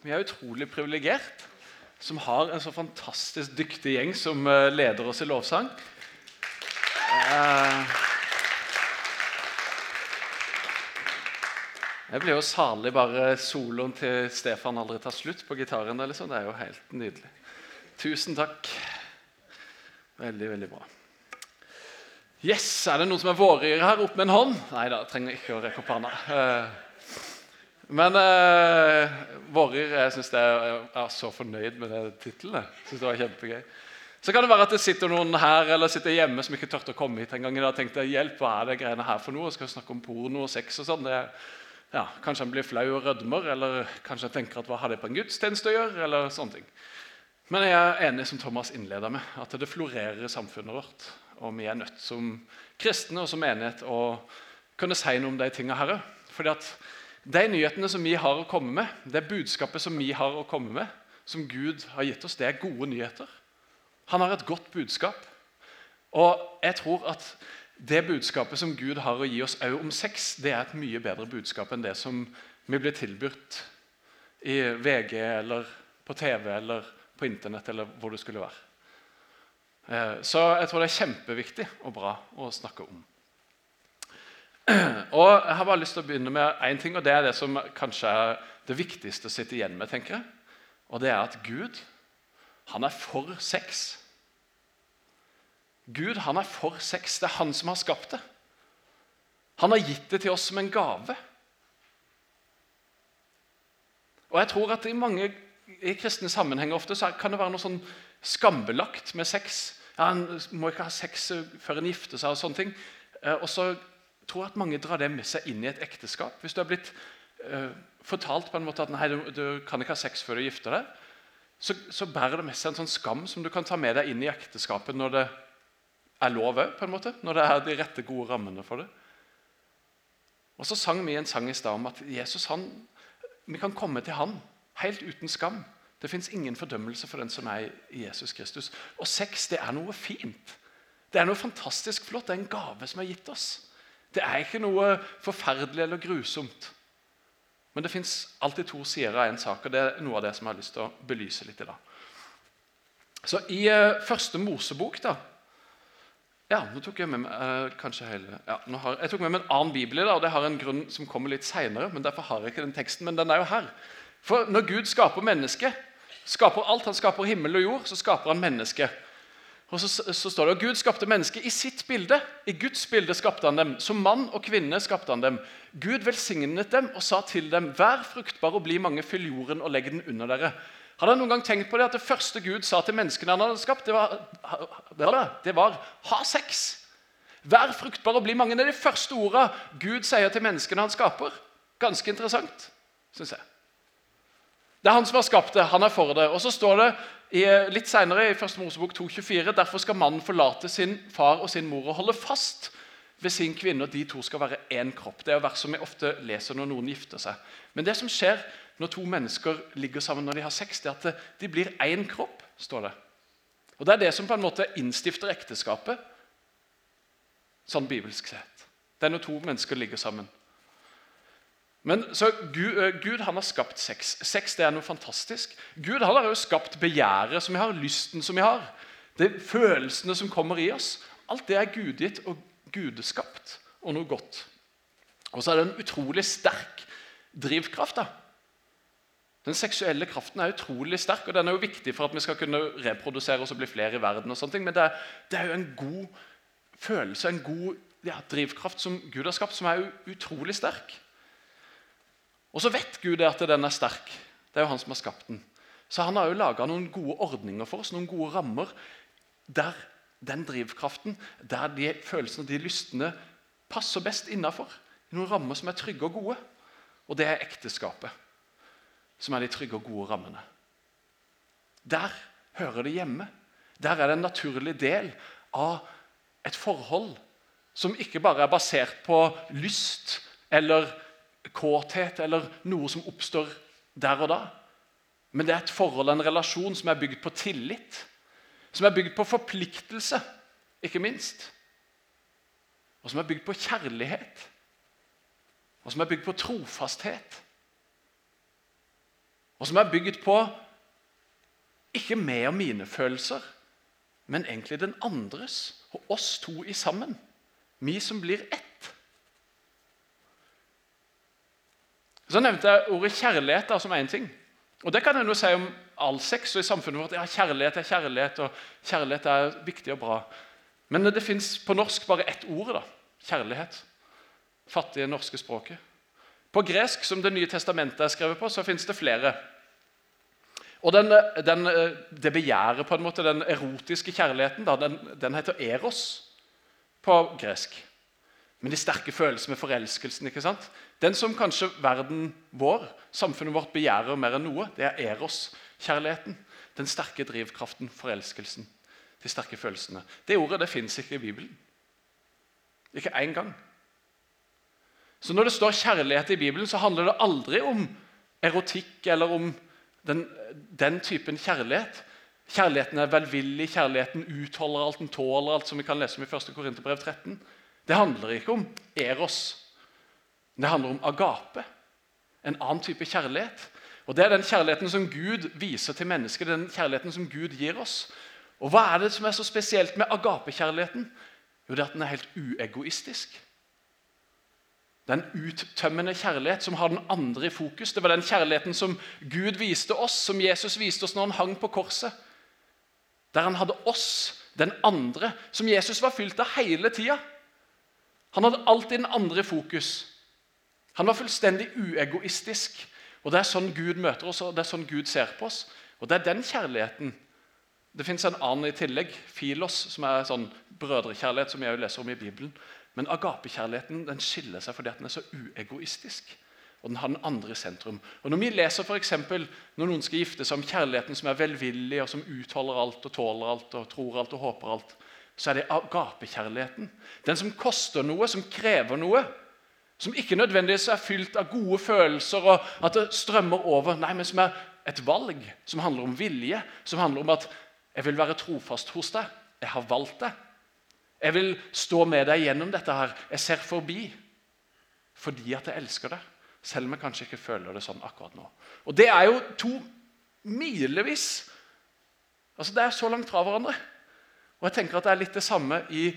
Vi er utrolig privilegert som har en så fantastisk dyktig gjeng som eh, leder oss i lovsang. Eh, Jeg blir jo salig bare soloen til Stefan aldri tar slutt på gitaren. der, Liksom. Det er jo helt nydelig. Tusen takk. Veldig, veldig bra. Yes, Er det noen som er vårryr her? Opp med en hånd? Nei da, trenger ikke å rekke opp hånda. Eh, Men uh, vårryr Jeg synes er, jeg er så fornøyd med det tittelen. Jeg synes det var kjempegøy. Så kan det være at det sitter noen her eller sitter hjemme som ikke tørte å komme hit en gang. dag, tenkte hjelp, hva er det greiene her for noe? Skal vi snakke om porno og sex og sånn? Ja, Kanskje han blir flau og rødmer, eller kanskje han tenker at hva har det på en gudstjeneste å gjøre? eller sånne ting. Men jeg er enig som Thomas innleder med, at det florerer i samfunnet vårt. Og vi er nødt som kristne og som menighet å kunne si noe om de tingene her òg. De nyhetene som vi har å komme med, det budskapet som vi har å komme med, som Gud har gitt oss, det er gode nyheter. Han har et godt budskap. Og jeg tror at det budskapet som Gud har å gi oss òg om sex, det er et mye bedre budskap enn det som vi blir tilbudt i VG eller på TV eller på Internett eller hvor det skulle være. Eh, så jeg tror det er kjempeviktig og bra å snakke om. Og Jeg har bare lyst til å begynne med én ting, og det er det som kanskje er det viktigste å sitte igjen med. tenker jeg. Og det er at Gud han er for sex. Gud han er for sex. Det er han som har skapt det. Han har gitt det til oss som en gave. Og jeg tror at I mange i kristne sammenhenger ofte så kan det være noe sånn skambelagt med sex. Ja, En må ikke ha sex før en gifter seg. Og sånne ting. Eh, og så tror at mange drar det med seg inn i et ekteskap. Hvis du har blitt uh, fortalt på en måte at nei, du, du, kan ikke ha sex før du gifter deg, så, så bærer det med seg en sånn skam som du kan ta med deg inn i ekteskapet når det er lov òg, på en måte. Når det er de rette, gode rammene for det. Og så sang vi en sang i stad om at Jesus han, vi kan komme til han helt uten skam. Det fins ingen fordømmelse for den som er i Jesus Kristus. Og sex det er noe fint. Det er noe fantastisk flott. Det er en gave som er gitt oss. Det er ikke noe forferdelig eller grusomt. Men det fins alltid to sider av en sak, og det er noe av det som jeg har lyst til å belyse litt i dag. Så I uh, første Mosebok da, ja, nå tok jeg med meg uh, kanskje hele, ja, har, jeg tok med meg en annen bibel i dag, og det har en grunn som kommer litt senere, men derfor har jeg ikke den teksten, men den er jo her. For når Gud skaper mennesket, skaper alt, han skaper himmel og jord, så skaper han mennesket. Og så, så, står det at Gud skapte mennesket i sitt bilde. I Guds bilde skapte han dem. Som mann og kvinne skapte han dem. Gud velsignet dem og sa til dem, vær fruktbare og bli mange, fyll jorden og legg den under dere. Har dere noen gang tenkt på det at det første Gud sa til menneskene han hadde skapt, det var, det var ha sex? Vær fruktbar og bli mange. Det er de første ordene Gud sier til menneskene han skaper. Ganske interessant, syns jeg. Det er han som har skapt det. Han er for det. Og så står det i, litt senere i 1. Mosebok 2,24.: Derfor skal mannen forlate sin far og sin mor og holde fast ved sin kvinne, og de to skal være én kropp. Det er vers som vi ofte leser når noen gifter seg. Men det som skjer når to mennesker ligger sammen når de har sex, det er at de blir én kropp. står det. Og Det er det som på en måte innstifter ekteskapet, sånn bibelsk sett. Det er når to mennesker ligger sammen. Men så Gud, Gud, han har skapt sex. Sex det er noe fantastisk. Gud han har jo skapt begjæret som vi har, lysten som vi har. Det er Følelsene som kommer i oss. Alt det er gudgitt og gudeskapt og noe godt. Og så er det en utrolig sterk drivkraft. da. Den seksuelle kraften er utrolig sterk, og den er jo viktig for at vi skal kunne reprodusere oss og bli flere i verden. og sånne ting, Men det er, det er jo en god følelse, en god ja, drivkraft som Gud har skapt, som er utrolig sterk. Og så vet Gud at den er sterk. Det er jo han som har skapt den. Så han har jo laga noen gode ordninger for oss, noen gode rammer, der den drivkraften, der de følelsene og de lystene passer best innafor. Noen rammer som er trygge og gode. Og det er ekteskapet, som er de trygge og gode rammene. Der hører det hjemme. Der er det en naturlig del av et forhold som ikke bare er basert på lyst eller kåthet eller noe som oppstår der og da. Men det er et forhold, en relasjon, som er bygd på tillit. Som er bygd på forpliktelse, ikke minst. Og som er bygd på kjærlighet. Og som er bygd på trofasthet. og som er bygd på ikke meg og mine følelser, men egentlig den andres, og oss to i sammen. Vi som blir ett. Så nevnte jeg ordet kjærlighet da, som én ting. Og Det kan en jo si om all sex og i samfunnet vårt. Ja, Kjærlighet er kjærlighet, og kjærlighet er viktig og bra. Men det fins på norsk bare ett ord. da, Kjærlighet. Fattige norske språket. På gresk, som Det nye testamentet er skrevet på, så fins det flere. Og den, den, Det begjæret, på en måte, den erotiske kjærligheten, da, den, den heter eros på gresk. Men de sterke følelsene med forelskelsen. ikke sant? Den som kanskje verden vår, samfunnet vårt, begjærer mer enn noe, det er eros-kjærligheten. Den sterke drivkraften, forelskelsen. De sterke følelsene. Det ordet det fins ikke i Bibelen. Ikke én gang. Så når det står kjærlighet i Bibelen, så handler det aldri om erotikk eller om den, den typen kjærlighet. Kjærligheten er velvillig, kjærligheten utholder alt, den tåler alt, som vi kan lese om i 1. Korinterbrev 13. Det handler ikke om eros. Det handler om agape. En annen type kjærlighet. Og Det er den kjærligheten som Gud viser til mennesket, den kjærligheten som Gud gir oss. Og Hva er det som er så spesielt med agapekjærligheten? Jo, det er at den er helt uegoistisk. Det er en uttømmende kjærlighet som har den andre i fokus. Det var den kjærligheten som Gud viste oss, som Jesus viste oss når han hang på korset. Der han hadde oss, den andre, som Jesus var fylt av hele tida. Han hadde alltid den andre i fokus. Han var fullstendig uegoistisk. Og Det er sånn Gud møter oss, og det er sånn Gud ser på oss. Og Det er den kjærligheten. Det fins en annen i tillegg, Filos, som er sånn brødrekjærlighet, som jeg leser om i Bibelen. Men agapekjærligheten den skiller seg fordi den er så uegoistisk. Og den har den andre i sentrum. Og Når vi leser for eksempel, når noen skal gifte seg om kjærligheten som er velvillig, og som utholder alt og tåler alt og tror alt og håper alt, så er det agapekjærligheten. Den som koster noe, som krever noe. Som ikke nødvendigvis er fylt av gode følelser og at det strømmer over. Nei, men som er et valg, som handler om vilje. Som handler om at 'jeg vil være trofast hos deg'. Jeg har valgt det. Jeg vil stå med deg gjennom dette her. Jeg ser forbi fordi at jeg elsker deg. Selv om jeg kanskje ikke føler det sånn akkurat nå. Og Det er jo to milevis Altså Det er så langt fra hverandre. Og jeg tenker at Det er litt det samme i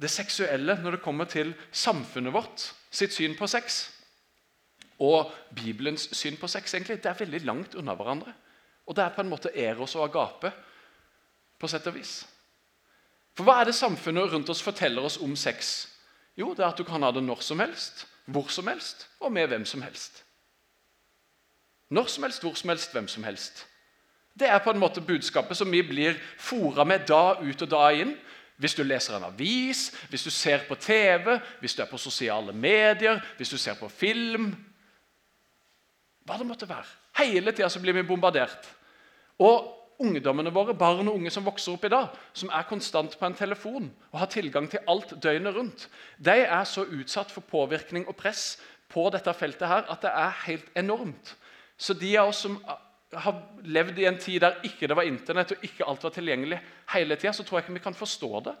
det seksuelle når det kommer til samfunnet vårt sitt syn på sex. Og Bibelens syn på sex. egentlig, Det er veldig langt unna hverandre. Og det er på en måte eros og agape på sett og vis. For hva er det samfunnet rundt oss forteller oss om sex? Jo, det er at du kan ha det når som helst, hvor som helst og med hvem som helst. Når som helst, hvor som helst, hvem som helst. Det er på en måte budskapet som vi blir fora med da ut og da inn. Hvis du leser en avis, hvis du ser på TV, hvis du er på sosiale medier, hvis du ser på film Hva det måtte være. Hele tida blir vi bombardert. Og ungdommene våre, barn og unge som vokser opp i dag, som er konstant på en telefon og har tilgang til alt døgnet rundt, de er så utsatt for påvirkning og press på dette feltet her at det er helt enormt. Så de av oss som har levd i en tid der ikke det var Internett og ikke alt var tilgjengelig hele tida, så tror jeg ikke vi kan forstå det.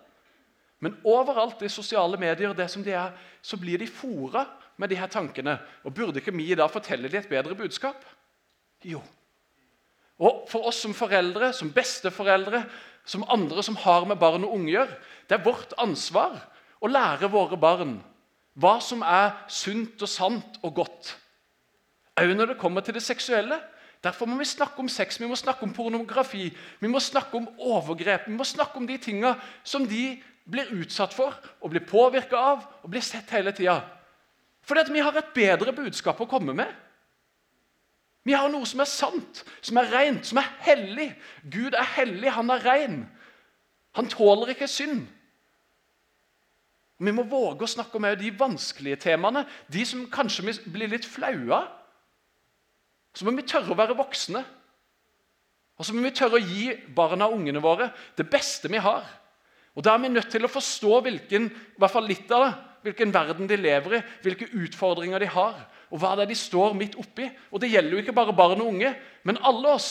Men overalt i sosiale medier det som de er, så blir de fora med de her tankene. Og Burde ikke vi da fortelle dem et bedre budskap? Jo. Og For oss som foreldre, som besteforeldre, som andre som har med barn og unge gjør, det er vårt ansvar å lære våre barn hva som er sunt og sant og godt. Òg når det kommer til det seksuelle. Derfor må vi snakke om sex, vi må snakke om pornografi, vi må snakke om overgrep. Vi må snakke om de tinga som de blir utsatt for og blir påvirka av og blir sett hele tida. Fordi at vi har et bedre budskap å komme med. Vi har noe som er sant, som er rent, som er hellig. Gud er hellig, han er ren. Han tåler ikke synd. Vi må våge å snakke om de vanskelige temaene, de som kanskje blir litt flaue av så må vi tørre å være voksne. Og så må vi tørre å gi barna og ungene våre det beste vi har. Og Da er vi nødt til å forstå hvilken, i hvert fall litt av det, hvilken verden de lever i, hvilke utfordringer de har, og hva det er de står midt oppi. Og Det gjelder jo ikke bare barn og unge, men alle oss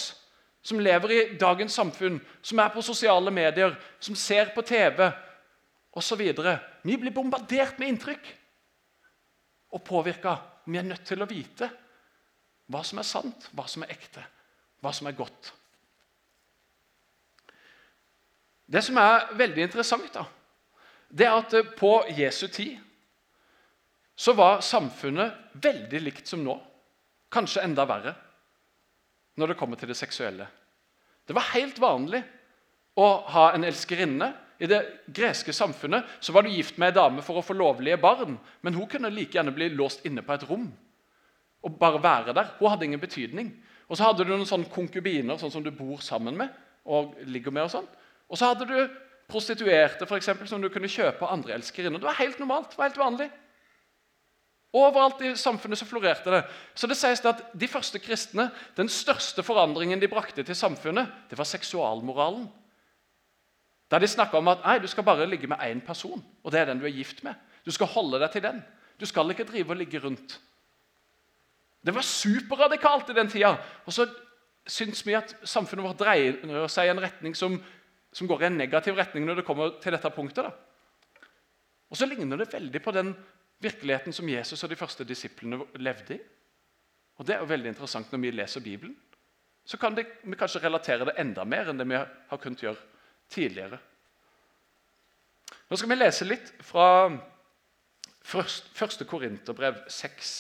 som lever i dagens samfunn, som er på sosiale medier, som ser på TV osv. Vi blir bombardert med inntrykk og påvirka. Vi er nødt til å vite hva som er sant, hva som er ekte. hva som er godt. Det som er veldig interessant, da, det er at eh, på Jesu tid så var samfunnet veldig likt som nå. Kanskje enda verre når det kommer til det seksuelle. Det var helt vanlig å ha en elskerinne. I det greske samfunnet så var du gift med ei dame for å få lovlige barn, men hun kunne like gjerne bli låst inne på et rom og bare være der. Hun hadde ingen betydning. Og så hadde du noen sånne konkubiner sånn som du bor sammen med og ligger med. Og sånn. Og så hadde du prostituerte for eksempel, som du kunne kjøpe andre elskerinner. Det var helt normalt. det var helt vanlig. Overalt i samfunnet så florerte det. Så det sies at De første kristne, den største forandringen de brakte til samfunnet, det var seksualmoralen. Der de snakka om at nei, du skal bare ligge med én person, og det er den du er gift med. Du skal holde deg til den. Du skal ikke drive og ligge rundt. Det var superradikalt i den tida. Og så syns vi at samfunnet vårt dreier seg i en retning som, som, går i en negativ retning når det kommer til dette punktet. Da. Og så ligner det veldig på den virkeligheten som Jesus og de første disiplene levde i. Og Det er jo veldig interessant når vi leser Bibelen. Så kan det, vi kanskje relatere det enda mer enn det vi har kunnet gjøre tidligere. Nå skal vi lese litt fra 1. Korinterbrev 6,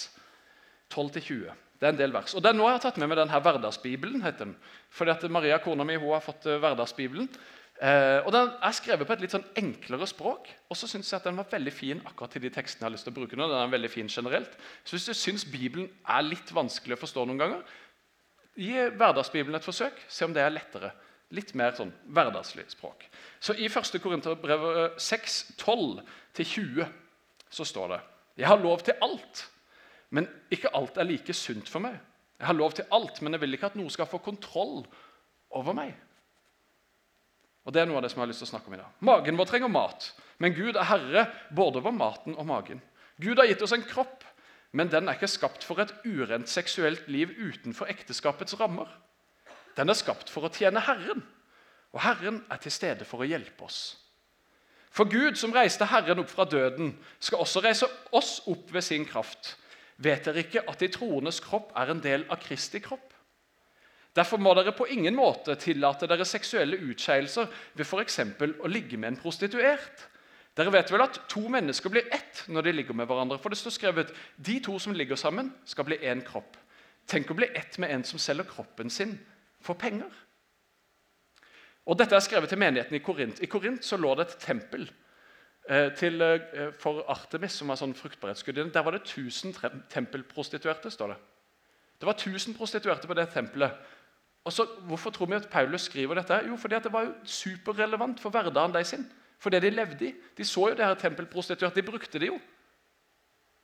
12-20. Det er en del vers. Og den, Nå har jeg tatt med meg denne Hverdagsbibelen. heter den. Fordi at Maria, kona mi, hun har fått eh, Hverdagsbibelen. Eh, og Den er skrevet på et litt sånn enklere språk. Og så syns jeg at den var veldig fin akkurat til de tekstene jeg har lyst til å bruke nå. Den er veldig fin generelt. Så hvis du syns Bibelen er litt vanskelig å forstå noen ganger, gi Hverdagsbibelen et forsøk. Se om det er lettere. Litt mer sånn hverdagslig språk. Så I 1. Korinterbrev 6, 12-20 så står det Jeg har lov til alt, men ikke alt er like sunt for meg. Jeg har lov til alt, men jeg vil ikke at noe skal få kontroll over meg. Og Det er noe av det som jeg har lyst til å snakke om i dag. Magen vår trenger mat, men Gud er herre både over maten og magen. Gud har gitt oss en kropp, men den er ikke skapt for et urent seksuelt liv utenfor ekteskapets rammer. Den er skapt for å tjene Herren, og Herren er til stede for å hjelpe oss. For Gud, som reiste Herren opp fra døden, skal også reise oss opp ved sin kraft. Vet dere ikke at de troendes kropp er en del av Kristi kropp? Derfor må dere på ingen måte tillate dere seksuelle utskeielser ved f.eks. å ligge med en prostituert. Dere vet vel at to mennesker blir ett når de ligger med hverandre. For det står skrevet de to som ligger sammen, skal bli én kropp. Tenk å bli ett med en som selger kroppen sin for penger. Og Dette er skrevet til menigheten i Korint. I Korint så lå det et tempel til, eh, for Artemis, som var sånn fruktbarhetsgudinne. Der var det 1000 tempelprostituerte. står det. Det var 1000 prostituerte på det tempelet. Og så, Hvorfor tror vi at Paulus skriver dette? Jo, fordi det var jo superrelevant for hverdagen de sin. For det de levde i. De så jo det her tempelprostituerte. De brukte det jo.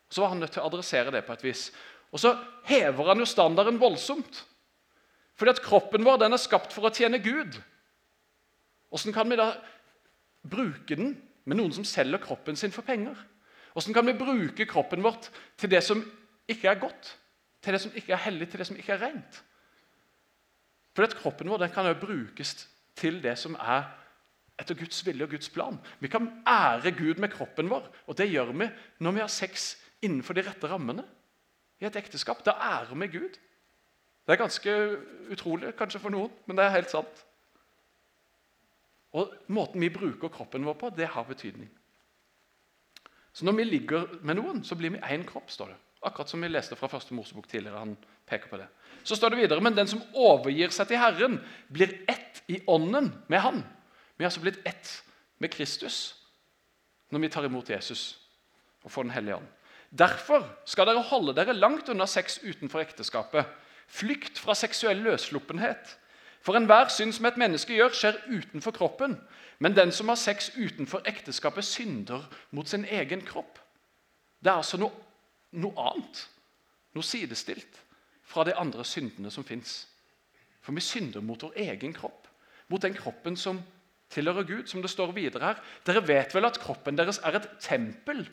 Så var han nødt til å adressere det på et vis. Og så hever han jo standarden voldsomt. Fordi at kroppen vår den er skapt for å tjene Gud. Åssen kan vi da bruke den med noen som selger kroppen sin for penger? Åssen kan vi bruke kroppen vårt til det som ikke er godt? Til det som ikke er hellig, til det som ikke er rent? For Kroppen vår kan jo brukes til det som er etter Guds vilje og Guds plan. Vi kan ære Gud med kroppen vår, og det gjør vi når vi har sex innenfor de rette rammene. I et ekteskap. Da ærer vi Gud. Det er ganske utrolig kanskje for noen, men det er helt sant. Og Måten vi bruker kroppen vår på, det har betydning. Så Når vi ligger med noen, så blir vi én kropp. står det. Akkurat som vi leste fra første Mosebok tidligere. han peker på det. Så står det videre, Men den som overgir seg til Herren, blir ett i ånden med Han. Vi har altså blitt ett med Kristus når vi tar imot Jesus og får Den hellige ånd. Derfor skal dere holde dere langt unna sex utenfor ekteskapet. Flykt fra seksuell løssluppenhet. For enhver synd som et menneske gjør, skjer utenfor kroppen. Men den som har sex utenfor ekteskapet, synder mot sin egen kropp. Det er altså noe, noe annet, noe sidestilt fra de andre syndene som fins. For vi synder mot vår egen kropp, mot den kroppen som tilhører Gud. Som det står videre her. Dere vet vel at kroppen deres er et tempel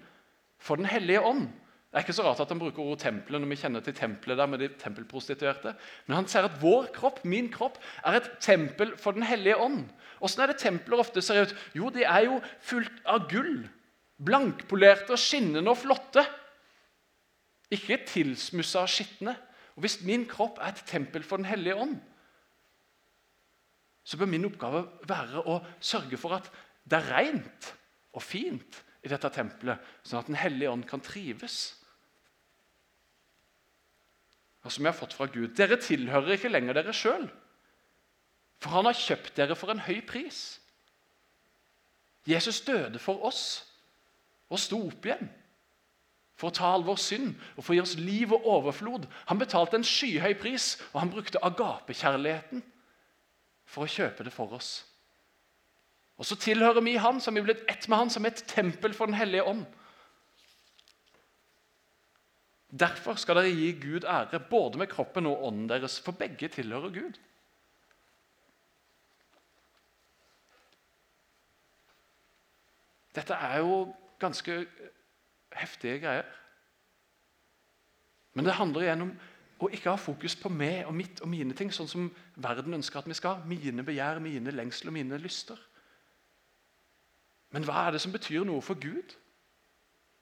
for Den hellige ånd? Det er ikke så rart at han bruker ordet tempelet når vi kjenner til tempelet der med de tempelprostituerte. Men han sier at vår kropp, min kropp, er et tempel for Den hellige ånd. Åssen er det templer ofte ser ut? Jo, de er jo fullt av gull. Blankpolerte og skinnende og flotte. Ikke tilsmussa og skitne. Og Hvis min kropp er et tempel for Den hellige ånd, så bør min oppgave være å sørge for at det er rent og fint i dette tempelet, sånn at Den hellige ånd kan trives. Og som vi har fått fra Gud. Dere tilhører ikke lenger dere sjøl, for han har kjøpt dere for en høy pris. Jesus døde for oss og sto opp igjen for å ta all vår synd og for å gi oss liv og overflod. Han betalte en skyhøy pris, og han brukte agapekjærligheten for å kjøpe det for oss. Og så tilhører vi Han, som er blitt ett med Han, som et tempel for Den hellige ånd. Derfor skal dere gi Gud ære, både med kroppen og ånden deres, for begge tilhører Gud. Dette er jo ganske heftige greier. Men det handler igjen om å ikke ha fokus på meg og mitt og mine ting, sånn som verden ønsker at vi skal. Mine begjær, mine lengsler og mine lyster. Men hva er det som betyr noe for Gud?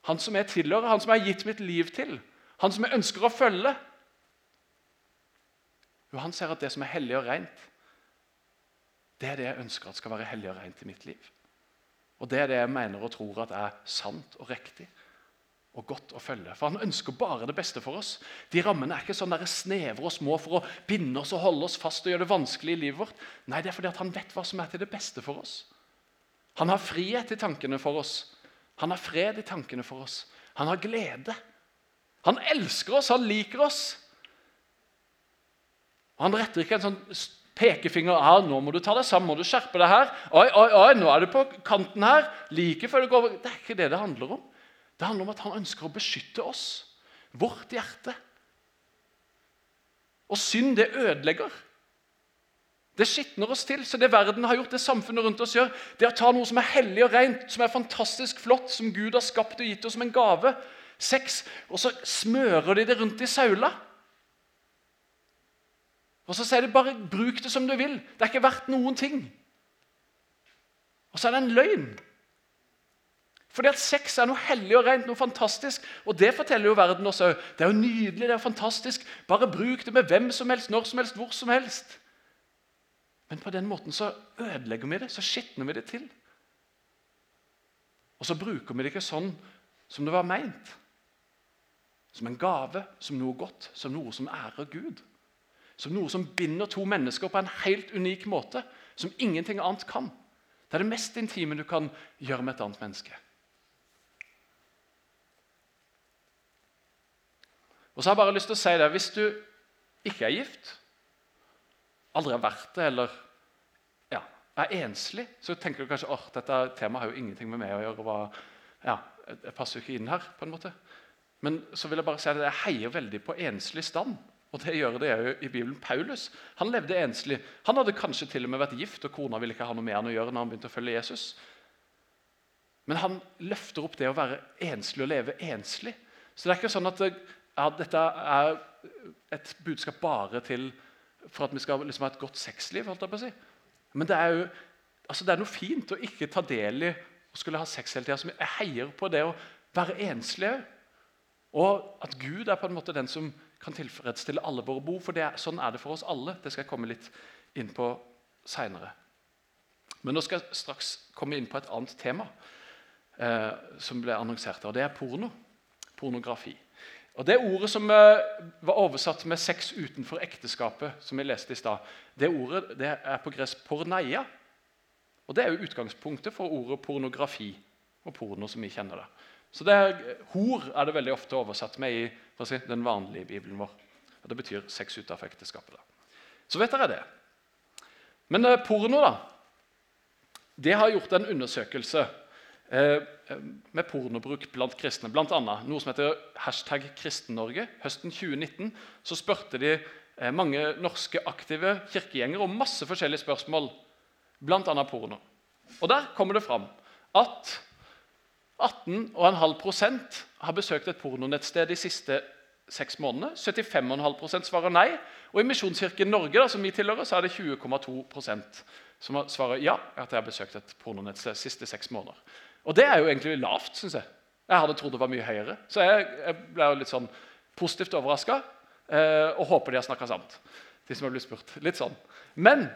Han som jeg tilhører, han som jeg har gitt mitt liv til, han som jeg ønsker å følge. Jo, Han ser at det som er hellig og rent, det er det jeg ønsker at skal være hellig og rent i mitt liv. Og det er det jeg mener og tror at er sant og riktig og godt å følge. For han ønsker bare det beste for oss. De rammene er ikke sånn der snevre og små for å binde oss og holde oss fast og gjøre det vanskelig i livet vårt. Nei, det er fordi han vet hva som er til det beste for oss. Han har frihet i tankene for oss. Han har fred i tankene for oss. Han har glede. Han elsker oss, han liker oss. Han retter ikke en sånn pekefinger her, 'Nå må du ta deg sammen, må du skjerpe deg her.' 'Oi, oi, oi, nå er du på kanten her.' Like før du går over. Det er ikke det det handler om. Det handler om at han ønsker å beskytte oss, vårt hjerte. Og synd, det ødelegger. Det skitner oss til. Så det verden har gjort, det samfunnet rundt oss gjør, det å ta noe som er hellig og rent, som er fantastisk flott, som Gud har skapt og gitt oss som en gave, sex, og så smører de det rundt i saula. Og så sier de bare 'bruk det som du vil'. Det er ikke verdt noen ting. Og så er det en løgn. Fordi at sex er noe hellig og rent, noe fantastisk. Og det forteller jo verden også. Det er jo nydelig, det er fantastisk. Bare bruk det med hvem som helst, når som helst, hvor som helst. Men på den måten så ødelegger vi det, så skitner vi det til. Og så bruker vi det ikke sånn som det var meint. Som en gave, som noe godt, som noe som ærer Gud. Som noe som binder to mennesker på en helt unik måte, som ingenting annet kan. Det er det mest intime du kan gjøre med et annet menneske. Og så har jeg bare lyst til å si det, Hvis du ikke er gift, aldri har vært det, eller ja, er enslig, så tenker du kanskje at dette temaet har jo ingenting med meg å gjøre. Og, ja, jeg passer jo ikke inn her. på en måte. Men så vil jeg bare si at jeg heier veldig på enslig stand. Og det gjør det jo i Bibelen. Paulus han levde enslig. Han hadde kanskje til og med vært gift, og kona ville ikke ha noe med han å gjøre når han begynte å følge Jesus. Men han løfter opp det å være enslig og leve enslig. Så det er ikke sånn at det, at dette er et budskap bare til for at vi skal liksom ha et godt sexliv. holdt jeg på å si. Men det er jo altså det er noe fint å ikke ta del i å skulle ha sex hele tida. Jeg heier på det å være enslig òg. Og at Gud er på en måte den som kan tilfredsstille alle våre behov. For er, sånn er det for oss alle. Det skal jeg komme litt inn på seinere. Men nå skal jeg straks komme inn på et annet tema eh, som ble annonsert. og Det er porno. Pornografi. Og Det ordet som eh, var oversatt med 'sex utenfor ekteskapet', som vi leste i stad, det ordet det er på gresk 'porneia'. Og Det er jo utgangspunktet for ordet pornografi og porno som vi kjenner det. Så det er, Hor er det veldig ofte oversatt med i si, den vanlige bibelen vår. Og Det betyr sex utenfor ekteskapet. Så vet dere det. Men eh, porno, da. Det har gjort en undersøkelse Eh, med pornobruk blant kristne. Blant annet, noe som heter hashtag Kristen-Norge. Høsten 2019 så spurte de eh, mange norske aktive kirkegjengere om masse forskjellige spørsmål, bl.a. porno. Og Der kommer det fram at 18,5% har besøkt et pornonettsted de siste seks månedene. 75,5% svarer nei. Og i Misjonskirken Norge, da, som vi tilhører, så er det 20,2% som svarer ja. at jeg har besøkt et pornonettsted de siste seks måneder. Og det er jo egentlig lavt, syns jeg. Jeg hadde trodd det var mye høyere. Så jeg, jeg ble jo litt sånn positivt overraska eh, og håper de har snakka sant. de som har blitt spurt. Litt sånn. Men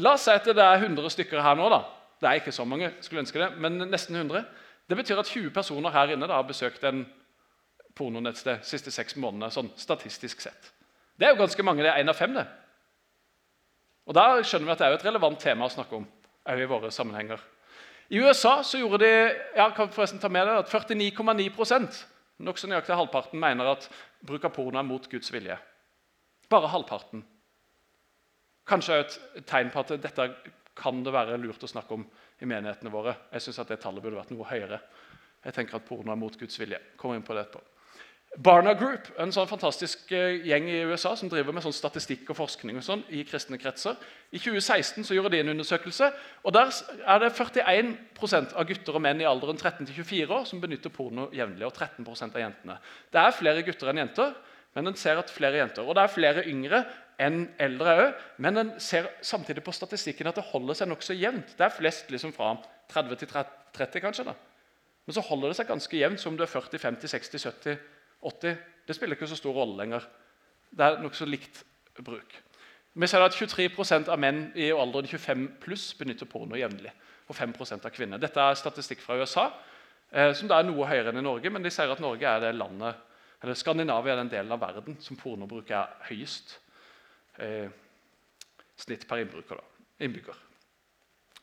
La oss si at det er 100 stykker her nå. da. Det er ikke så mange, skulle ønske det, men nesten 100. Det betyr at 20 personer her inne da, har besøkt en pornonettsted de siste seks månedene. sånn statistisk sett. Det er jo ganske mange. Det er én av fem. det. Og Da skjønner vi at det er et relevant tema å snakke om. I våre sammenhenger. I USA så gjorde de ja, kan forresten ta med det, at 49,9 nokså nøyaktig halvparten mener at bruk av porno er mot Guds vilje. Bare halvparten. Kanskje et tegn på at dette kan det være lurt å snakke om i menighetene våre. Jeg synes at det tallet burde vært noe høyere. Jeg tenker at porno er mot Guds vilje. Kommer inn på det etterpå. Barna Group, en sånn fantastisk eh, gjeng i USA som driver med sånn statistikk og forskning og sånn i kristne kretser. I 2016 så gjorde de en undersøkelse. og Der er det 41% av gutter og menn i alderen 13-24 år som benytter porno jevnlig. Og 13 av jentene. Det er flere gutter enn jenter, men en ser at flere jenter. Og det er flere yngre enn eldre òg, men en ser samtidig på statistikken at det holder seg nokså jevnt. Det er flest liksom fra 30 til 30, kanskje. da. Men så holder det seg ganske jevnt, som du er 40, 50, 60, 70, 80. Det spiller ikke så stor rolle lenger. Det er nokså likt bruk. Vi ser at 23% av menn i alderen 25 pluss benytter porno jevnlig. Og 5% av kvinner. Dette er statistikk fra USA, eh, som da er noe høyere enn i Norge. Men de sier at Norge er det landet, eller Skandinavia er den delen av verden som pornobruk er høyest eh, snitt per innbygger, innbygger.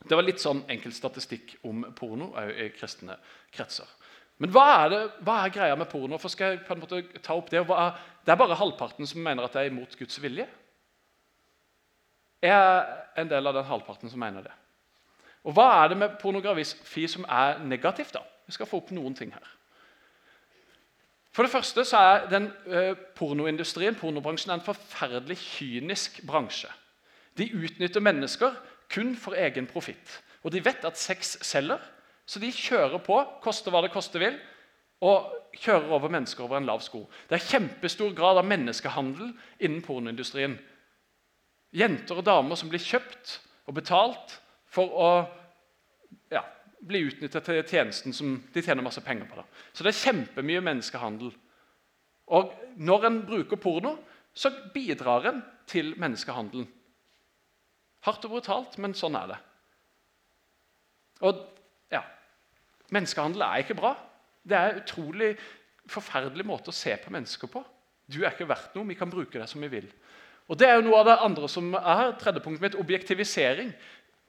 Det var litt sånn enkel statistikk om porno i kristne kretser. Men hva er, det, hva er greia med porno? For skal jeg på en måte ta opp Det er, det er bare halvparten som mener at det er imot Guds vilje. Jeg er en del av den halvparten som mener det. Og Hva er det med pornografi som er negativt? da? Vi skal få opp noen ting her. For det første så er den eh, pornoindustrien, pornobransjen en forferdelig kynisk bransje. De utnytter mennesker kun for egen profitt. Og de vet at sex selger, så de kjører på, koste hva det koste vil, og kjører over mennesker over en lav sko. Det er kjempestor grad av menneskehandel innen pornoindustrien. Jenter og damer som blir kjøpt og betalt for å ja, blir utnyttet til tjenesten som de tjener masse penger på. Da. Så det er kjempemye menneskehandel. Og når en bruker porno, så bidrar en til menneskehandelen. Hardt og brutalt, men sånn er det. Og ja, Menneskehandel er ikke bra. Det er en utrolig forferdelig måte å se på mennesker på. Du er ikke verdt noe, vi kan bruke deg som vi vil. Og Det er jo noe av det andre som er tredje punktet mitt, objektivisering.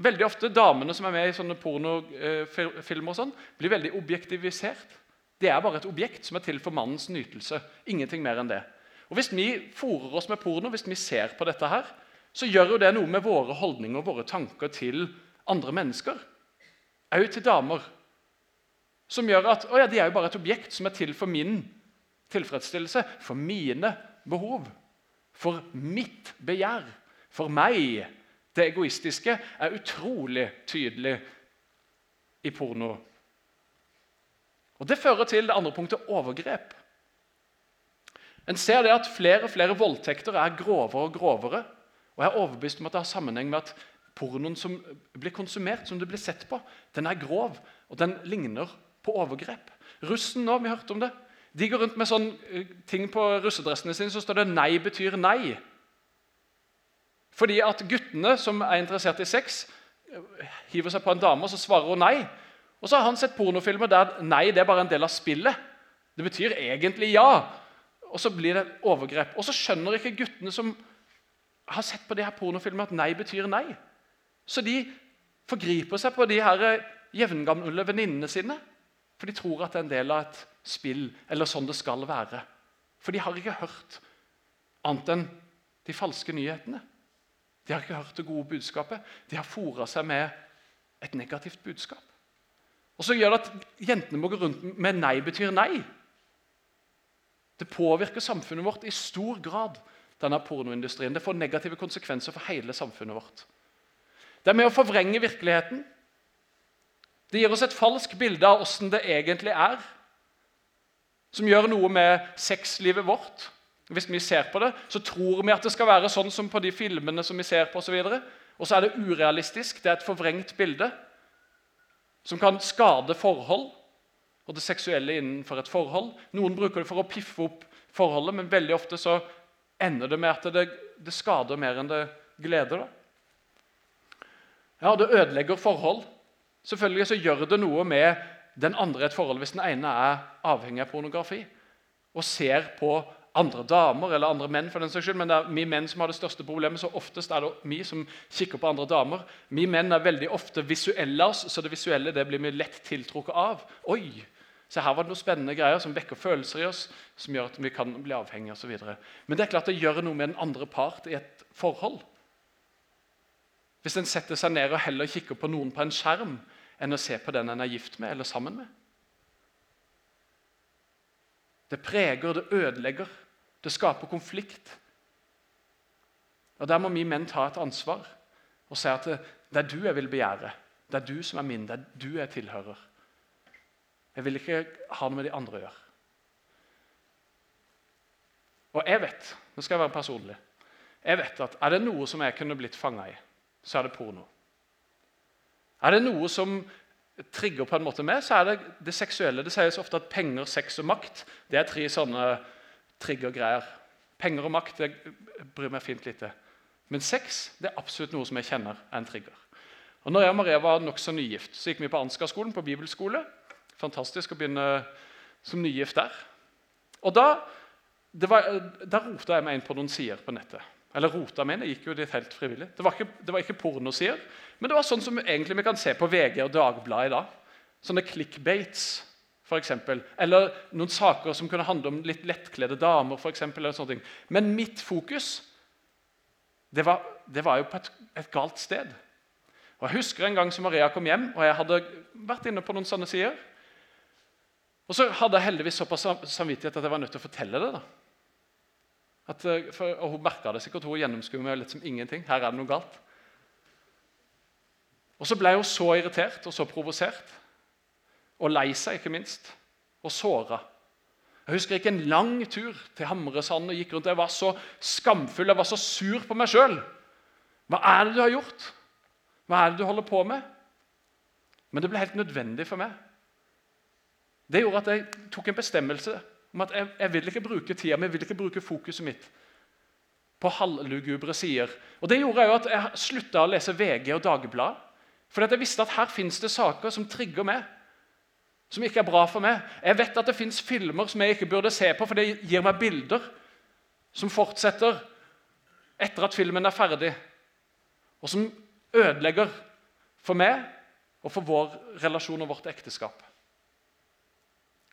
Veldig ofte Damene som er med i sånne pornofilmer, sånn, blir veldig objektivisert. Det er bare et objekt som er til for mannens nytelse. Ingenting mer enn det. Og Hvis vi fòrer oss med porno, hvis vi ser på dette, her, så gjør jo det noe med våre holdninger og våre tanker til andre mennesker. Òg til damer. Som gjør at å ja, de er jo bare et objekt som er til for min tilfredsstillelse, for mine behov, for mitt begjær, for meg. Det egoistiske er utrolig tydelig i porno. Og Det fører til det andre punktet overgrep. En ser det at Flere og flere voldtekter er grovere og grovere. Og Jeg er overbevist om at det har sammenheng med at pornoen som blir konsumert, som det blir sett på, den er grov, og den ligner på overgrep. Russen nå, vi hørte om det, de går rundt med sånn eh, ting på russedressene sine så står det 'nei betyr nei'. Fordi at guttene som er interessert i sex, hiver seg på en dame, og så svarer hun nei. Og så har han sett pornofilmer der nei det er bare en del av spillet. Det betyr egentlig ja. Og så blir det overgrep. Og så skjønner ikke guttene som har sett på de her pornofilmene, at nei betyr nei. Så de forgriper seg på de her jevngamle venninnene sine. For de tror at det er en del av et spill, eller sånn det skal være. For de har ikke hørt annet enn de falske nyhetene. De har ikke hørt det gode budskapet. De har fora seg med et negativt budskap. Og så gjør det at jentene må gå rundt med 'nei betyr nei'. Det påvirker samfunnet vårt i stor grad, denne pornoindustrien. Det får negative konsekvenser for hele samfunnet vårt. Det er med å forvrenge virkeligheten. Det gir oss et falskt bilde av åssen det egentlig er, som gjør noe med sexlivet vårt. Hvis vi ser på det, så tror vi at det skal være sånn som på de filmene som vi ser på. Og, så videre. og så er det urealistisk. Det er et forvrengt bilde som kan skade forhold og det seksuelle innenfor et forhold. Noen bruker det for å piffe opp forholdet, men veldig ofte så ender det med at det, det skader mer enn det gleder. Da. Ja, det ødelegger forhold. Selvfølgelig så gjør det noe med den andre et forhold hvis den ene er avhengig av pornografi og ser på andre damer eller andre menn. for den saks skyld, Men det er vi menn som har det største problemet. så Oftest er det vi som kikker på andre damer. Vi menn er veldig ofte visuelle oss, så det visuelle det blir vi lett tiltrukket av. Oi, så her var det noen spennende greier som vekker følelser i oss, som gjør at vi kan bli avhengige osv. Men det er klart det gjør noe med den andre part i et forhold. Hvis en setter seg ned og heller kikker på noen på en skjerm enn å se på den en er gift med eller sammen med. Det preger, det ødelegger, det skaper konflikt. Og Der må vi menn ta et ansvar og si at det, det er du jeg vil begjære. Det er du som er min, det er du jeg tilhører. Jeg vil ikke ha noe med de andre å gjøre. Og jeg vet, nå skal jeg være personlig, jeg vet at er det noe som jeg kunne blitt fanga i, så er det porno. Er det noe som trigger på en måte meg, så er det det seksuelle. Det sies ofte at penger, sex og makt det er tre sånne triggergreier. Penger og makt det bryr meg fint lite. Men sex det er absolutt noe som jeg kjenner er en trigger. Og når jeg og Maria var nokså nygift, så gikk vi på Ansgar-skolen, på bibelskole. Fantastisk å begynne som nygift der. Og da, var, da rota jeg meg inn på noen sider på nettet. Eller rota meg inn, jeg gikk jo dit helt frivillig. Det var ikke, det ikke pornosider, men det var sånn som egentlig vi kan se på VG og Dagbladet i dag. Sånne clickbates, f.eks. Eller noen saker som kunne handle om litt lettkledde damer. For eksempel, eller sånne ting. Men mitt fokus det var, det var jo på et, et, galt sted. Og Jeg husker en gang som Maria kom hjem, og jeg hadde vært inne på noen sånne sider. Og så hadde jeg heldigvis såpass samvittighet at jeg var nødt til å fortelle det. da. At, eh, for, og Hun merka det sikkert, hun gjennomskuer meg litt som ingenting. Her er det noe galt. Og Så ble hun så irritert og så provosert, og lei seg, ikke minst, og såra. Jeg husker ikke en lang tur til Hamresand og gikk rundt. Jeg var så skamfull, jeg var så sur på meg sjøl. Hva er det du har gjort? Hva er det du holder på med? Men det ble helt nødvendig for meg. Det gjorde at jeg tok en bestemmelse om at jeg, jeg vil ikke bruke tida mi, jeg vil ikke bruke fokuset mitt på halvlugubre sider. Og Det gjorde jo at jeg slutta å lese VG og Dagbladet. For jeg visste at her fins det saker som trigger meg, som ikke er bra for meg. Jeg vet at det fins filmer som jeg ikke burde se på, for det gir meg bilder som fortsetter etter at filmen er ferdig, og som ødelegger for meg og for vår relasjon og vårt ekteskap.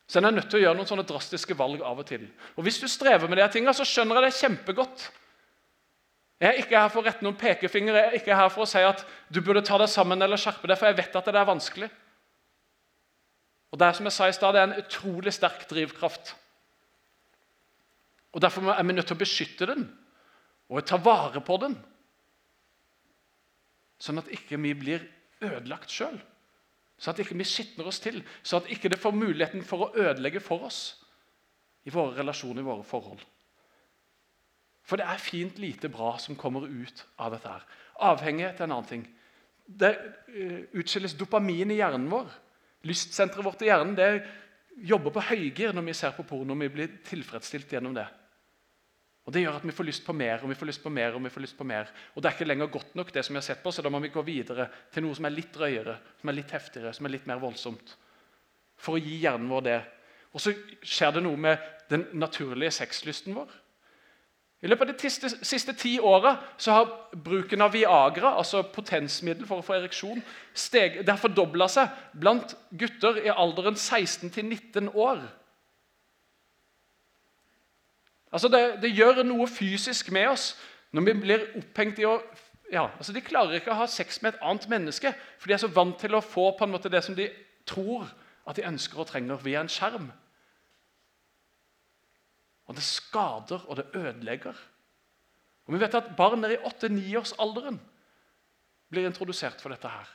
Så en er nødt til å gjøre noen sånne drastiske valg av og til. Og Hvis du strever med de tingene, så skjønner jeg det kjempegodt. Jeg er ikke her for å rette noen pekefinger, jeg er ikke her for å si at du burde ta deg sammen eller skjerpe deg, for jeg vet at det er vanskelig. Og Det er som jeg sa i sted, det er en utrolig sterk drivkraft. Og Derfor er vi nødt til å beskytte den og ta vare på den, sånn at ikke vi blir ødelagt sjøl. Sånn at ikke vi skitner oss til, Sånn at ikke det får muligheten for å ødelegge for oss i våre relasjoner, i våre forhold. For det er fint lite bra som kommer ut av dette. her. Avhengighet er en annen ting. Det uh, utskilles dopamin i hjernen vår. Lystsenteret vårt i hjernen det jobber på høygir når vi ser på porno. Vi blir tilfredsstilt gjennom det. Og Det gjør at vi får lyst på mer og vi får lyst på mer. Og vi får lyst på mer. Og det er ikke lenger godt nok, det som vi har sett på, så da må vi gå videre til noe som er litt drøyere, som er litt heftigere, som er litt mer voldsomt. For å gi hjernen vår det. Og så skjer det noe med den naturlige sexlysten vår. I løpet av de siste, siste ti åra har bruken av Viagra, altså potensmiddel for å få ereksjon, steg, det har fordobla seg blant gutter i alderen 16 til 19 år. Altså det, det, gjør noe fysisk med oss når vi blir opphengt i å ja, altså De klarer ikke å ha sex med et annet menneske, for de er så vant til å få på en måte det som de tror at de ønsker og trenger via en skjerm. Og det skader, og det ødelegger. Og Vi vet at barn i 8-9-årsalderen blir introdusert for dette her.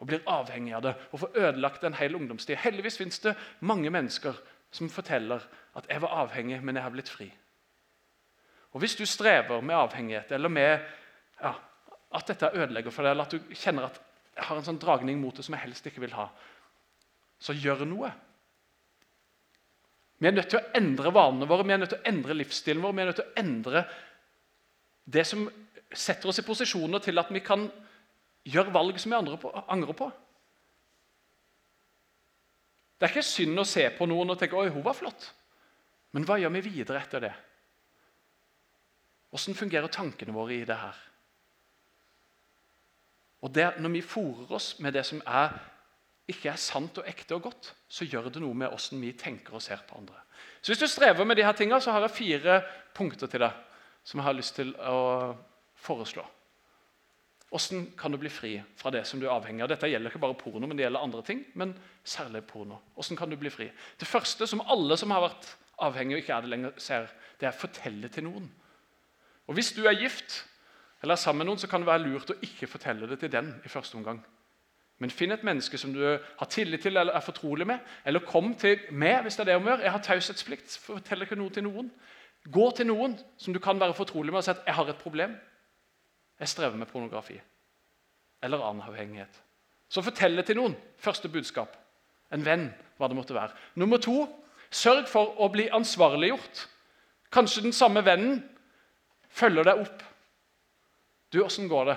Og blir avhengig av det og får ødelagt en hel ungdomstid. Heldigvis fins det mange mennesker som forteller at 'jeg var avhengig, men jeg har blitt fri'. Og Hvis du strever med avhengighet, eller med ja, at dette ødelegger for deg, eller at du kjenner at jeg har en sånn dragning mot det som jeg helst ikke vil ha, så gjør noe. Vi er nødt til å endre vanene våre, vi er nødt til å endre livsstilen vår. Vi er nødt til å endre det som setter oss i posisjoner til at vi kan gjøre valg som vi på. Angrer på. Det er ikke synd å se på noen og tenke 'oi, hun var flott'. Men hva gjør vi videre etter det? Hvordan fungerer tankene våre i det her? Og det, Når vi fòrer oss med det som er, ikke er sant og ekte og godt, så gjør det noe med hvordan vi tenker og ser på andre. Så Hvis du strever med de her tingene, så har jeg fire punkter til deg som jeg har lyst til å foreslå. Hvordan kan du bli fri fra det som du er avhengig av? Dette gjelder ikke bare porno, men det gjelder andre ting. men særlig porno. Hvordan kan du bli fri? Det første som alle som har vært avhengige og ikke er det lenger, ser, det er å fortelle til noen. Og Hvis du er gift eller er sammen med noen, så kan det være lurt å ikke fortelle det til den i første omgang. Men finn et menneske som du har tillit til eller er fortrolig med. Eller kom til meg hvis det er det om å gjøre. Jeg har taushetsplikt. Fortell ikke noe til noen. Gå til noen som du kan være fortrolig med og si at 'jeg har et problem'. Jeg strever med pornografi eller annen avhengighet. Så fortell det til noen. Første budskap. En venn, hva det måtte være. Nummer to sørg for å bli ansvarliggjort. Kanskje den samme vennen følger deg opp. Du, åssen går det?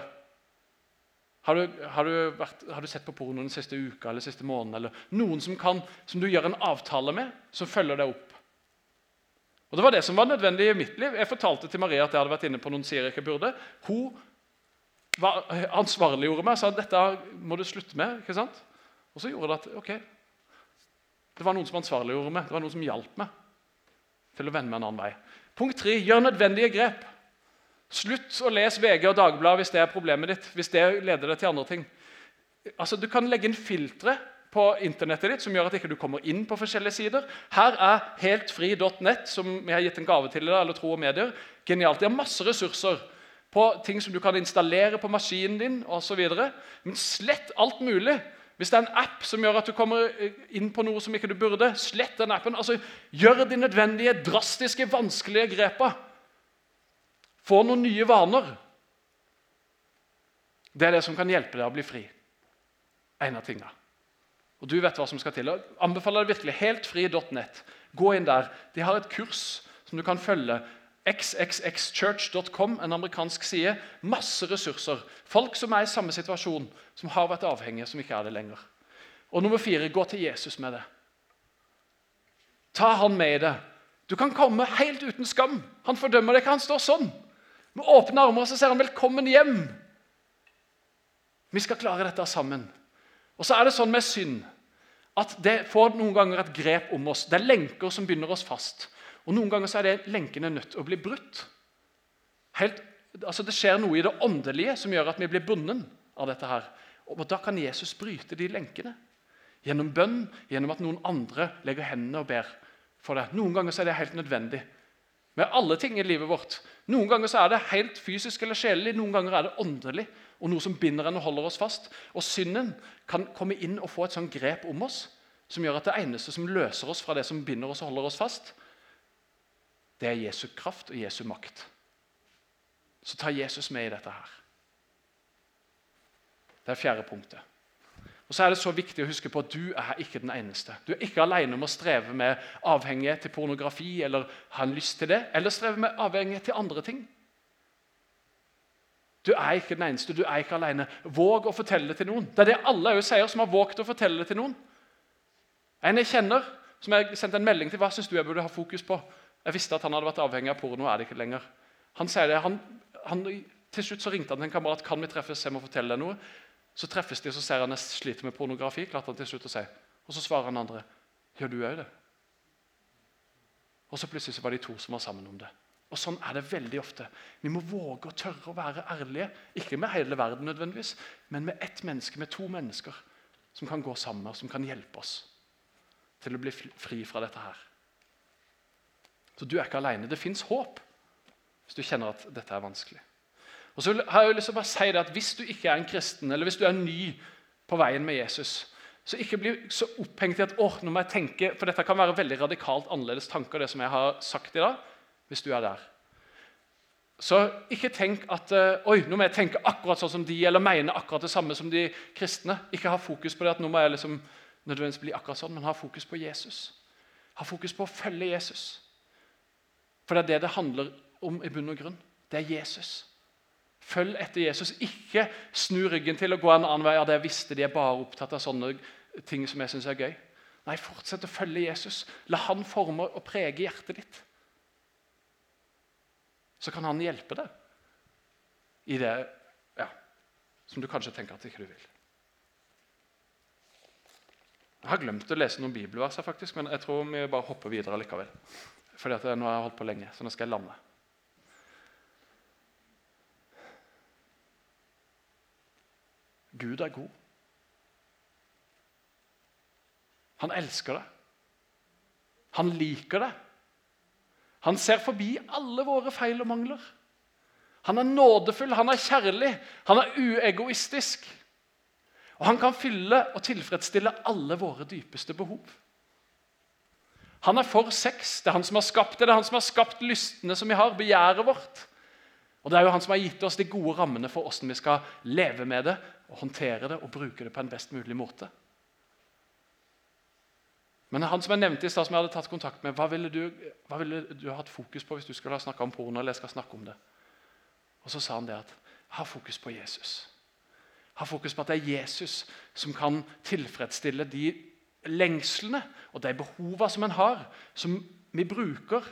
Har du, har, du vært, har du, sett på porno den siste uka eller siste måneden? Eller noen som, kan, som du gjør en avtale med, som følger deg opp? Og Det var det som var nødvendig i mitt liv. Jeg fortalte til Maria at jeg hadde vært inne på noen sider jeg ikke burde. Hun var, ansvarliggjorde meg og sa dette må du slutte med. ikke sant? Og så gjorde det at ok, det var noen som ansvarliggjorde meg, det var noen som hjalp meg til å vende meg en annen vei. Punkt tre gjør nødvendige grep. Slutt å lese VG og Dagbladet hvis det er problemet ditt. hvis det leder deg til andre ting. Altså, Du kan legge inn filtre på internettet ditt som gjør at ikke du ikke kommer inn på forskjellige sider. Her er heltfri.nett, som vi har gitt en gave til deg, eller Tro og Medier. Genialt. Det er masse ressurser på ting som du kan installere på maskinen din osv. Men slett alt mulig. Hvis det er en app som gjør at du kommer inn på noe som ikke du burde, slett den appen. Altså, Gjør de nødvendige, drastiske, vanskelige grepa. Få noen nye vaner. Det er det som kan hjelpe deg å bli fri. En av tingene. Og du vet hva som skal til. Jeg anbefaler deg virkelig heltfri.nett. Gå inn der. De har et kurs som du kan følge. xxxchurch.com, en amerikansk side. Masse ressurser. Folk som er i samme situasjon, som har vært avhengige, som ikke er det lenger. Og nummer fire gå til Jesus med det. Ta han med i det. Du kan komme helt uten skam. Han fordømmer deg ikke. Han står sånn. Med åpne armer så sier han 'velkommen hjem'. Vi skal klare dette sammen. Og så er det sånn med synd at det får noen ganger et grep om oss. Det er lenker som binder oss fast. Og Noen ganger så er det lenkene nødt til å bli brutt. Helt, altså Det skjer noe i det åndelige som gjør at vi blir bundet av dette. her. Og Da kan Jesus bryte de lenkene. Gjennom bønn, gjennom at noen andre legger hendene og ber for det. Noen ganger så er det helt nødvendig. Med alle ting i livet vårt. Noen ganger så er det helt fysisk eller sjelelig, noen ganger er det åndelig og noe som binder en og holder oss fast. Og synden kan komme inn og få et sånt grep om oss som gjør at det eneste som løser oss fra det som binder oss og holder oss fast, det er Jesu kraft og Jesu makt. Så ta Jesus med i dette her. Det er fjerde punktet. Og så er det så viktig å huske på at Du er ikke den eneste. Du er ikke alene om å streve med avhengighet til pornografi eller ha en lyst til det, eller streve med avhengighet til andre ting. Du er ikke den eneste, du er ikke alene. Våg å fortelle det til noen. Det er det alle òg sier som har våget å fortelle det til noen. En jeg kjenner, som jeg sendte en melding til, hva syns du jeg burde ha fokus på? Jeg visste at han hadde vært avhengig av porno, er det ikke lenger. Han sier det, han, han, Til slutt så ringte han til en kamerat kan vi treffes, jeg må fortelle deg noe. Så treffes de, og så ser han jeg sliter med pornografi. klarte han til slutt å si. Og så svarer han andre gjør du òg det? Og så plutselig så var de to som var sammen om det. Og Sånn er det veldig ofte. Vi må våge og tørre å være ærlige. Ikke med hele verden, nødvendigvis, men med ett menneske, med to mennesker som kan gå sammen som kan hjelpe oss til å bli fri fra dette her. Så du er ikke alene. Det fins håp hvis du kjenner at dette er vanskelig. Og så har jeg lyst til å bare si det at Hvis du ikke er en kristen, eller hvis du er ny på veien med Jesus, så ikke bli så opphengt i at åh, nå må jeg tenke, for dette kan være veldig radikalt annerledes tanker, det som jeg har sagt i dag hvis du er der. Så ikke tenk at oi, nå må jeg tenke akkurat sånn som de, eller mene akkurat det samme som de kristne. Ikke ha fokus på det at nå må jeg liksom nødvendigvis bli akkurat sånn, men ha fokus på Jesus. Ha fokus på å følge Jesus. For det er det det handler om i bunn og grunn. Det er Jesus. Følg etter Jesus. Ikke snu ryggen til og gå en annen vei. Ja, det visste de er bare opptatt av sånne ting som jeg syns er gøy. Nei, fortsett å følge Jesus. La han forme og prege hjertet ditt. Så kan han hjelpe deg i det ja, som du kanskje tenker at ikke du vil. Jeg har glemt å lese noen bibelverser, faktisk, men jeg tror vi bare hopper videre likevel. Fordi at nå har jeg holdt på lenge, så nå skal jeg lande. Gud er god. Han elsker det. Han liker det. Han ser forbi alle våre feil og mangler. Han er nådefull, han er kjærlig, han er uegoistisk. Og han kan fylle og tilfredsstille alle våre dypeste behov. Han er for sex. Det er han som har skapt det. Det er han som har skapt lystene som vi har, begjæret vårt. Og Det er jo han som har gitt oss de gode rammene for hvordan vi skal leve med det, og håndtere det og bruke det på en best mulig måte. Men han som jeg nevnte i sted, som jeg hadde tatt kontakt med, hva ville, du, hva ville du hatt fokus på hvis du skulle ha snakka om porno? eller jeg skal snakke om det? Og Så sa han det at ha fokus på Jesus. Ha fokus på at det er Jesus som kan tilfredsstille de lengslene og de behovene som en har, som vi bruker.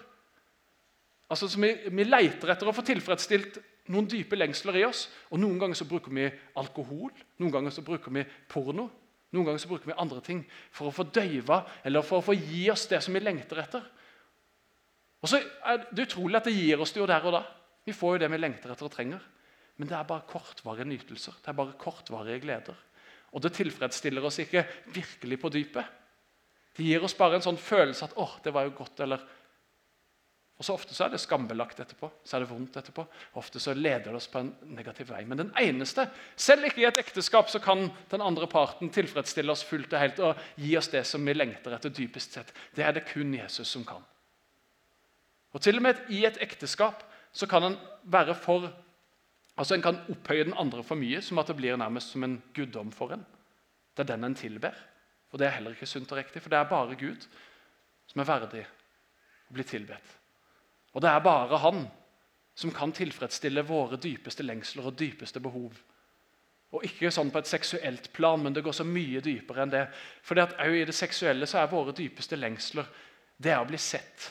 Altså som vi, vi leter etter å få tilfredsstilt noen dype lengsler i oss. Og Noen ganger så bruker vi alkohol, noen ganger så bruker vi porno. Noen ganger så bruker vi andre ting for å få døyve eller for å få gi oss det som vi lengter etter. Og så er Det utrolig at det gir oss det jo der og da. Vi får jo det vi lengter etter og trenger. Men det er bare kortvarige nytelser. Det er bare kortvarige gleder. Og det tilfredsstiller oss ikke virkelig på dypet. Det gir oss bare en sånn følelse at 'å, det var jo godt', eller og så Ofte så er det skambelagt etterpå, så er det vondt etterpå. Ofte så leder det oss på en negativ vei. Men den eneste, selv ikke i et ekteskap, så kan den andre parten tilfredsstille oss fullt og helt og gi oss det som vi lengter etter dypest sett. Det er det kun Jesus som kan. Og Til og med i et ekteskap så kan en være for Altså En kan opphøye den andre for mye, som at det blir nærmest som en guddom for en. Det er den en tilber. Og Det er heller ikke sunt og riktig, for det er bare Gud som er verdig å bli tilbedt. Og det er bare han som kan tilfredsstille våre dypeste lengsler og dypeste behov. Og Ikke sånn på et seksuelt plan, men det går så mye dypere enn det. For i det seksuelle så er våre dypeste lengsler det er å bli sett,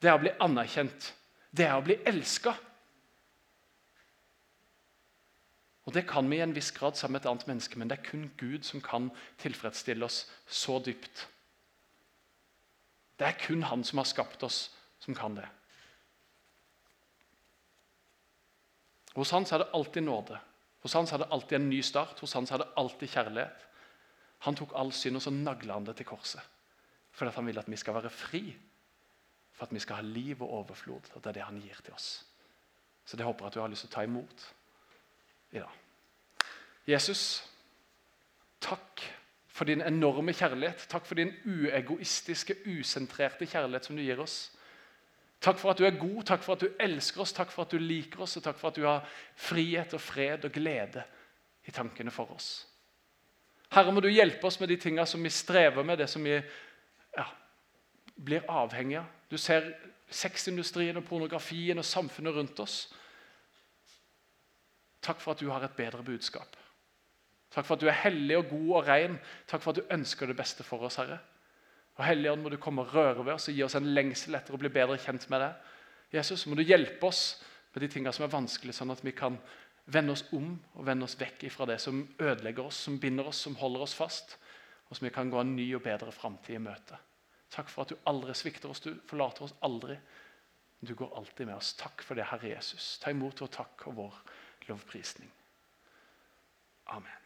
det er å bli anerkjent, det er å bli elska. Og Det kan vi i en viss grad sammen med et annet menneske, men det er kun Gud som kan tilfredsstille oss så dypt. Det er kun Han som har skapt oss, som kan det. Hos Han er det alltid nåde. Hos Han er det alltid en ny start. Hos Han er det alltid kjærlighet. Han tok all synd og så nagla han det til korset. Fordi han vil at vi skal være fri. For at vi skal ha liv og overflod. Og Det er det han gir til oss. Så det håper jeg at du har lyst til å ta imot i dag. Jesus, takk for din enorme kjærlighet. Takk for din uegoistiske, usentrerte kjærlighet som du gir oss. Takk for at du er god, takk for at du elsker oss, takk for at du liker oss, og takk for at du har frihet og fred og glede i tankene for oss. Herre, må du hjelpe oss med de tingene som vi strever med, det som vi ja, blir avhengig av. Du ser sexindustrien og pornografien og samfunnet rundt oss. Takk for at du har et bedre budskap. Takk for at du er hellig og god og ren. Takk for at du ønsker det beste for oss, Herre. Og Helligånd, må du komme og røre ved oss og gi oss en lengsel etter å bli bedre kjent med deg. Jesus, må du hjelpe oss med de tingene som er vanskelige, sånn at vi kan vende oss om og vende oss vekk fra det som ødelegger oss, som binder oss, som holder oss fast, og som vi kan gå en ny og bedre framtid i møte. Takk for at du aldri svikter oss, du forlater oss aldri. Du går alltid med oss. Takk for det, Herre Jesus. Ta imot vår takk og vår lovprisning. Amen.